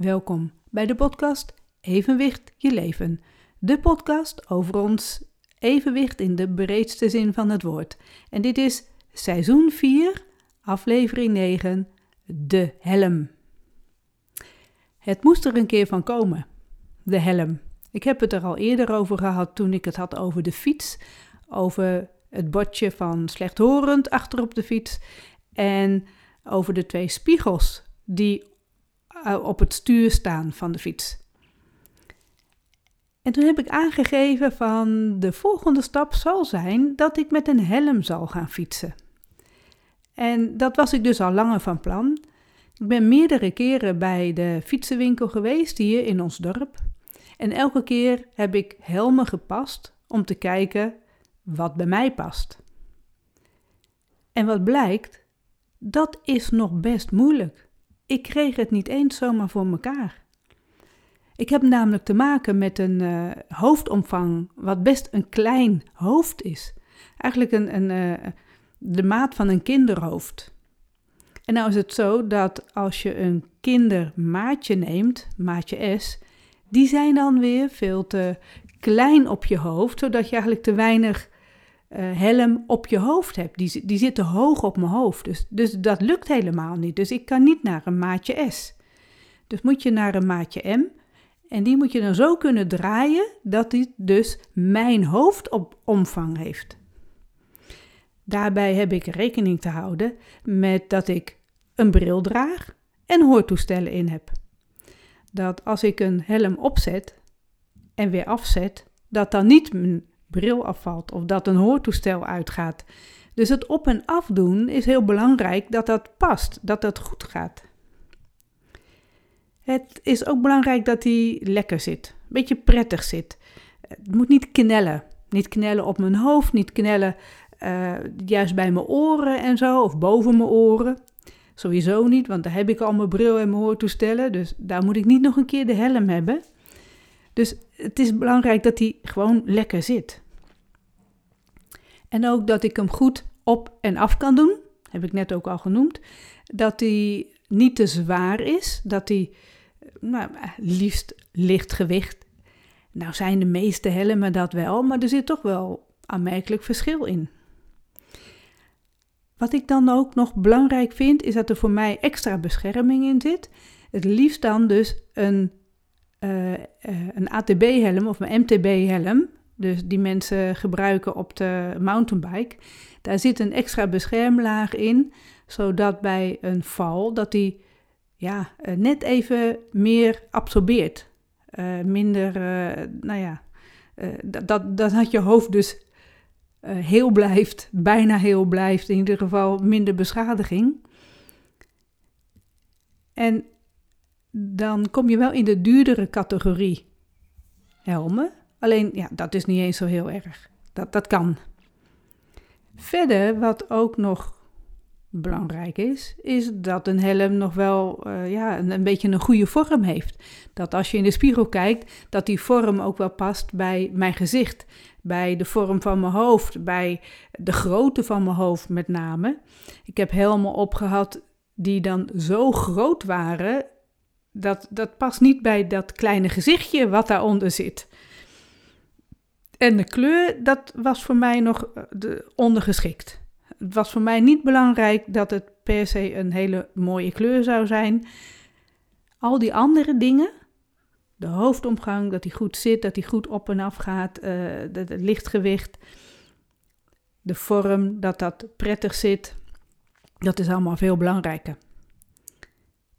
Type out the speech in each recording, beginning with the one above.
Welkom bij de podcast Evenwicht je leven. De podcast over ons evenwicht in de breedste zin van het woord. En dit is seizoen 4, aflevering 9, de helm. Het moest er een keer van komen, de helm. Ik heb het er al eerder over gehad toen ik het had over de fiets, over het bordje van slechthorend achter op de fiets en over de twee spiegels die op het stuur staan van de fiets. En toen heb ik aangegeven van de volgende stap zal zijn dat ik met een helm zal gaan fietsen. En dat was ik dus al langer van plan. Ik ben meerdere keren bij de fietsenwinkel geweest hier in ons dorp. En elke keer heb ik helmen gepast om te kijken wat bij mij past. En wat blijkt, dat is nog best moeilijk. Ik kreeg het niet eens zomaar voor mekaar. Ik heb namelijk te maken met een uh, hoofdomvang wat best een klein hoofd is. Eigenlijk een, een, uh, de maat van een kinderhoofd. En nou is het zo dat als je een kindermaatje neemt, maatje S, die zijn dan weer veel te klein op je hoofd, zodat je eigenlijk te weinig helm op je hoofd hebt. Die, die zitten hoog op mijn hoofd. Dus, dus dat lukt helemaal niet. Dus ik kan niet naar een maatje S. Dus moet je naar een maatje M. En die moet je dan zo kunnen draaien dat die dus mijn hoofdomvang heeft. Daarbij heb ik rekening te houden met dat ik een bril draag en hoortoestellen in heb. Dat als ik een helm opzet en weer afzet, dat dan niet mijn bril afvalt of dat een hoortoestel uitgaat. Dus het op en afdoen is heel belangrijk dat dat past, dat dat goed gaat. Het is ook belangrijk dat hij lekker zit, een beetje prettig zit. Het moet niet knellen. Niet knellen op mijn hoofd, niet knellen uh, juist bij mijn oren en zo, of boven mijn oren. Sowieso niet, want daar heb ik al mijn bril en mijn hoortoestellen, dus daar moet ik niet nog een keer de helm hebben. Dus het is belangrijk dat hij gewoon lekker zit. En ook dat ik hem goed op en af kan doen, heb ik net ook al genoemd. Dat hij niet te zwaar is, dat hij nou, liefst licht gewicht. Nou zijn de meeste helmen dat wel, maar er zit toch wel aanmerkelijk verschil in. Wat ik dan ook nog belangrijk vind, is dat er voor mij extra bescherming in zit. Het liefst dan dus een, uh, uh, een ATB-helm of een MTB-helm. Dus die mensen gebruiken op de mountainbike. Daar zit een extra beschermlaag in, zodat bij een val dat die ja, uh, net even meer absorbeert. minder, nou ja, dat, dat, dat had je hoofd dus uh, heel blijft, bijna heel blijft, in ieder geval minder beschadiging. En dan kom je wel in de duurdere categorie helmen. Alleen, ja, dat is niet eens zo heel erg. Dat, dat kan. Verder, wat ook nog belangrijk is, is dat een helm nog wel uh, ja, een, een, beetje een goede vorm heeft. Dat als je in de spiegel kijkt, dat die vorm ook wel past bij mijn gezicht bij de vorm van mijn hoofd, bij de grootte van mijn hoofd met name. Ik heb helmen opgehad die dan zo groot waren, dat, dat past niet bij dat kleine gezichtje wat daaronder zit. En de kleur, dat was voor mij nog eh, de, ondergeschikt. Het was voor mij niet belangrijk dat het per se een hele mooie kleur zou zijn. Al die andere dingen, de hoofdomgang, dat die goed zit, dat die goed op en af gaat, uh, het lichtgewicht, de vorm, dat dat prettig zit. Dat is allemaal veel belangrijker.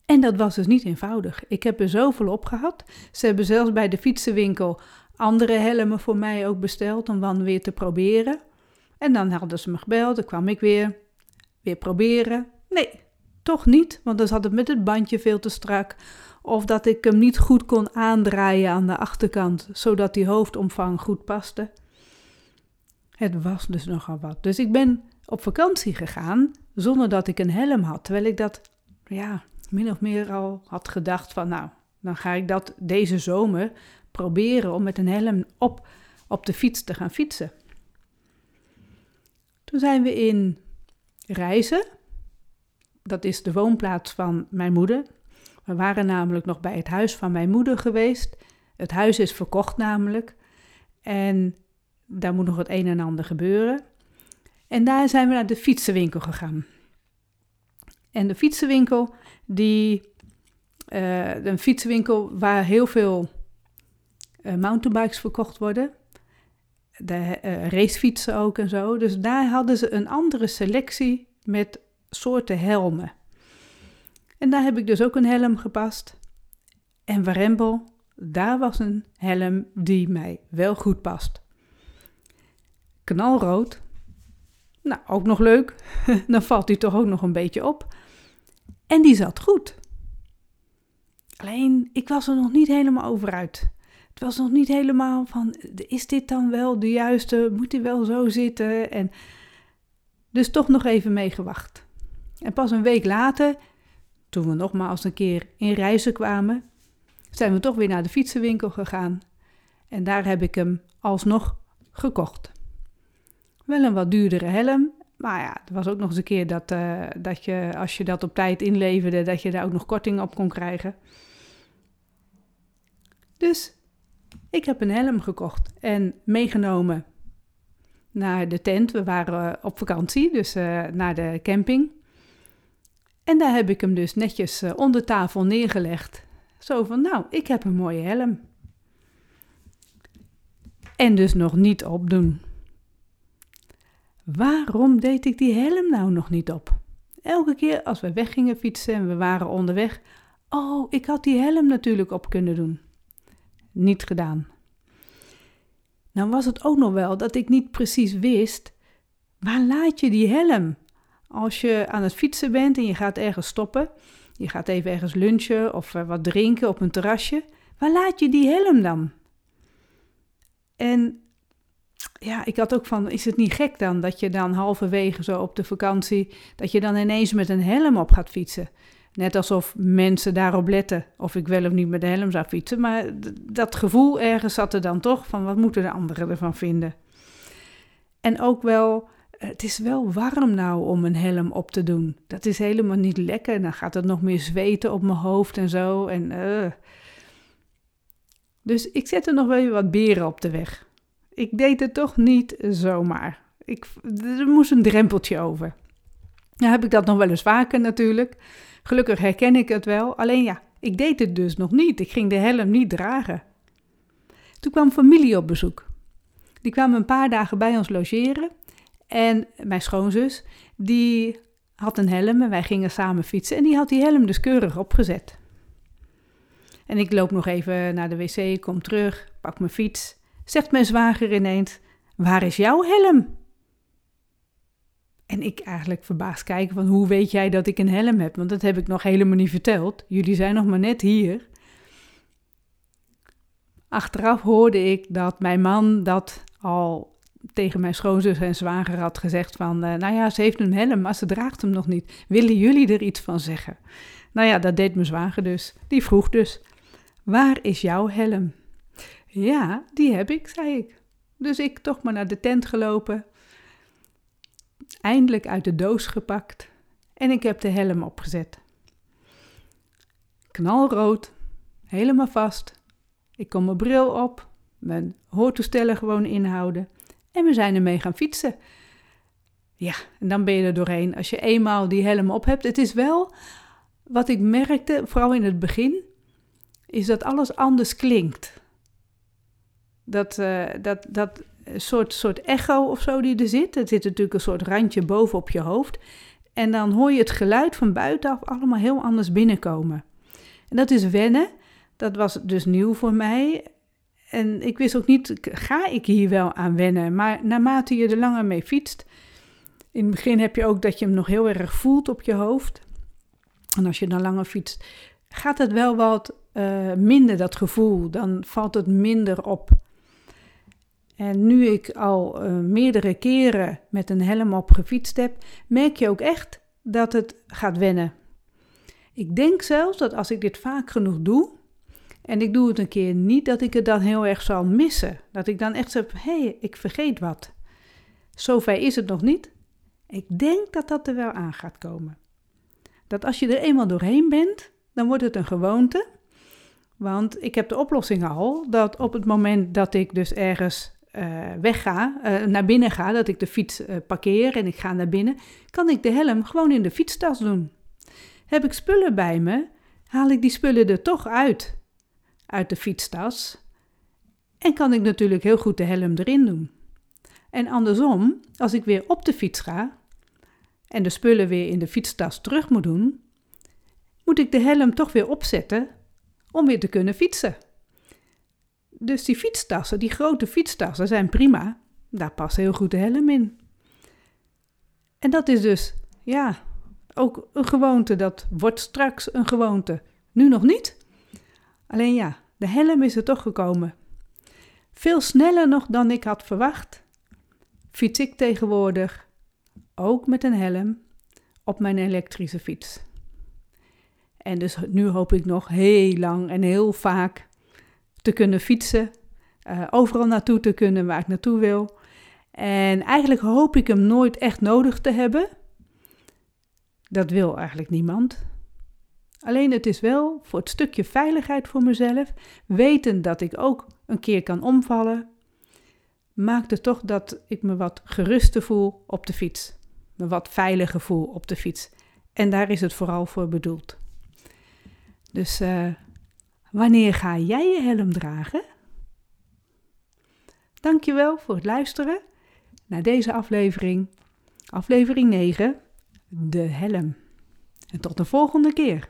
En dat was dus niet eenvoudig. Ik heb er zoveel op gehad. Ze hebben zelfs bij de fietsenwinkel andere helmen voor mij ook besteld om dan weer te proberen. En dan hadden ze me gebeld, dan kwam ik weer, weer proberen. Nee, toch niet, want dan zat het met het bandje veel te strak of dat ik hem niet goed kon aandraaien aan de achterkant, zodat die hoofdomvang goed paste. Het was dus nogal wat. Dus ik ben op vakantie gegaan zonder dat ik een helm had, terwijl ik dat ja, min of meer al had gedacht van nou, dan ga ik dat deze zomer proberen om met een helm op, op de fiets te gaan fietsen. Toen zijn we in Reizen, dat is de woonplaats van mijn moeder, We waren namelijk nog bij het huis van mijn moeder geweest. Het huis is verkocht namelijk. En daar moet nog het een en ander gebeuren. En daar zijn we naar de fietsenwinkel gegaan. En de fietsenwinkel, die, uh, een fietsenwinkel waar heel veel uh, mountainbikes verkocht worden. De uh, racefietsen ook en zo. Dus daar hadden ze een andere selectie met soorten helmen. En daar heb ik dus ook een helm gepast. En Warempel, daar was een helm die mij wel goed past. Knalrood. Nou, ook nog leuk. Dan valt hij toch ook nog een beetje op. En die zat goed. Alleen, ik was er nog niet helemaal over uit. Was nog niet helemaal van, is dit dan wel de juiste? Moet hij wel zo zitten? En dus toch nog even meegewacht. En pas een week later, toen we nogmaals een keer in reizen kwamen, zijn we toch weer naar de fietsenwinkel gegaan. En daar heb ik hem alsnog gekocht. Wel een wat duurdere helm, maar ja, er was ook nog eens een keer dat, uh, dat je, als je dat op tijd inleverde, dat je daar ook nog korting op kon krijgen. Dus ik heb een helm gekocht en meegenomen naar de tent. We waren op vakantie, dus uh, naar de camping. En daar heb ik hem dus netjes uh, onder tafel neergelegd. Zo van, nou, ik heb een mooie helm. En dus nog niet opdoen. Waarom deed ik die helm nou nog niet op? Elke keer als we weg gingen fietsen en we waren onderweg. Oh, ik had die helm natuurlijk op kunnen doen. Niet gedaan. Nou was het ook nog wel dat ik niet precies wist, waar laat je die helm? Als je aan het fietsen bent en je gaat ergens stoppen, je gaat even ergens lunchen of eh, wat drinken op een terrasje, waar laat je die helm dan? En ja, ik had ook van, is het niet gek dan dat je dan halverwege zo op de vakantie, dat je dan ineens met een helm op gaat fietsen? Net alsof mensen daarop letten of ik wel of niet met de helm zou fietsen. Maar dat gevoel ergens zat er dan toch van wat moeten de anderen ervan vinden. En ook wel, het is wel warm nou om een helm op te doen. Dat is helemaal niet lekker. Dan gaat het nog meer zweten op mijn hoofd en zo. En, uh. Dus ik zette nog wel wat beren op de weg. Ik deed het toch niet zomaar. Ik, er moest een drempeltje over. Nou heb ik dat nog wel eens vaker natuurlijk. Gelukkig herken ik het wel. Alleen ja, ik deed het dus nog niet. Ik ging de helm niet dragen. Toen kwam familie op bezoek. Die kwamen een paar dagen bij ons logeren. En mijn schoonzus, die had een helm en wij gingen samen fietsen. En die had die helm dus keurig opgezet. En ik loop nog even naar de wc, kom terug, pak mijn fiets. Zegt mijn zwager ineens: Waar is jouw helm? En ik eigenlijk verbaasd kijken van hoe weet jij dat ik een helm heb? Want dat heb ik nog helemaal niet verteld. Jullie zijn nog maar net hier. Achteraf hoorde ik dat mijn man dat al tegen mijn schoonzus en zwager had gezegd van... Uh, nou ja, ze heeft een helm, maar ze draagt hem nog niet. Willen jullie er iets van zeggen? Nou ja, dat deed mijn zwager dus. Die vroeg dus, waar is jouw helm? Ja, die heb ik, zei ik. Dus ik toch maar naar de tent gelopen, eindelijk uit de doos gepakt en ik heb de helm opgezet. Knalrood, helemaal vast. Ik kom mijn bril op, mijn hoortoestellen gewoon inhouden en we zijn ermee gaan fietsen. Ja, en dan ben je er doorheen als je eenmaal die helm op hebt. Het is wel wat ik merkte, vooral in het begin, is dat alles anders klinkt. Dat, uh, dat, dat soort, soort echo of zo die er zit. Er zit natuurlijk een soort randje boven op je hoofd. En dan hoor je het geluid van buitenaf allemaal heel anders binnenkomen. En dat is wennen. Dat was dus nieuw voor mij. En ik wist ook niet, ga ik hier wel aan wennen? Maar naarmate je er langer mee fietst, in het begin heb je ook dat je hem nog heel erg voelt op je hoofd. En als je dan langer fietst, gaat het wel wat uh, minder, dat gevoel. Dan valt het minder op. En nu ik al uh, meerdere keren met een helm op gefietst heb, merk je ook echt dat het gaat wennen. Ik denk zelfs dat als ik dit vaak genoeg doe, en ik doe het een keer niet, dat ik het dan heel erg zal missen. Dat ik dan echt zeg, hé, hey, ik vergeet wat. Zover is het nog niet. Ik denk dat dat er wel aan gaat komen. Dat als je er eenmaal doorheen bent, dan wordt het een gewoonte. Want ik heb de oplossing al dat op het moment dat ik dus ergens uh, wegga, uh, naar binnen ga, dat ik de fiets uh, parkeer en ik ga naar binnen, kan ik de helm gewoon in de fietstas doen. Heb ik spullen bij me, haal ik die spullen er toch uit, uit de fietstas. En kan ik natuurlijk heel goed de helm erin doen. En andersom, als ik weer op de fiets ga en de spullen weer in de fietstas terug moet doen, moet ik de helm toch weer opzetten om weer te kunnen fietsen. Dus die fietstassen, die grote fietstassen, zijn prima. Daar past heel goed de helm in. En dat is dus, ja, ook een gewoonte. Dat wordt straks een gewoonte. Nu nog niet. Alleen ja, de helm is er toch gekomen. Veel sneller nog dan ik had verwacht. Fiets ik tegenwoordig, ook met een helm, op mijn elektrische fiets. En dus nu hoop ik nog heel lang en heel vaak te kunnen fietsen, uh, overal naartoe te kunnen waar ik naartoe wil. En eigenlijk hoop ik hem nooit echt nodig te hebben. Dat wil eigenlijk niemand. Alleen het is wel voor het stukje veiligheid voor mezelf, weten dat ik ook een keer kan omvallen, maakt het toch dat ik me wat geruster voel op de fiets. Me wat veiliger voel op de fiets. En daar is het vooral voor bedoeld. Dus uh, wanneer ga jij je helm dragen? Dankjewel voor het luisteren naar deze aflevering, aflevering 9, de helm. En tot de volgende keer.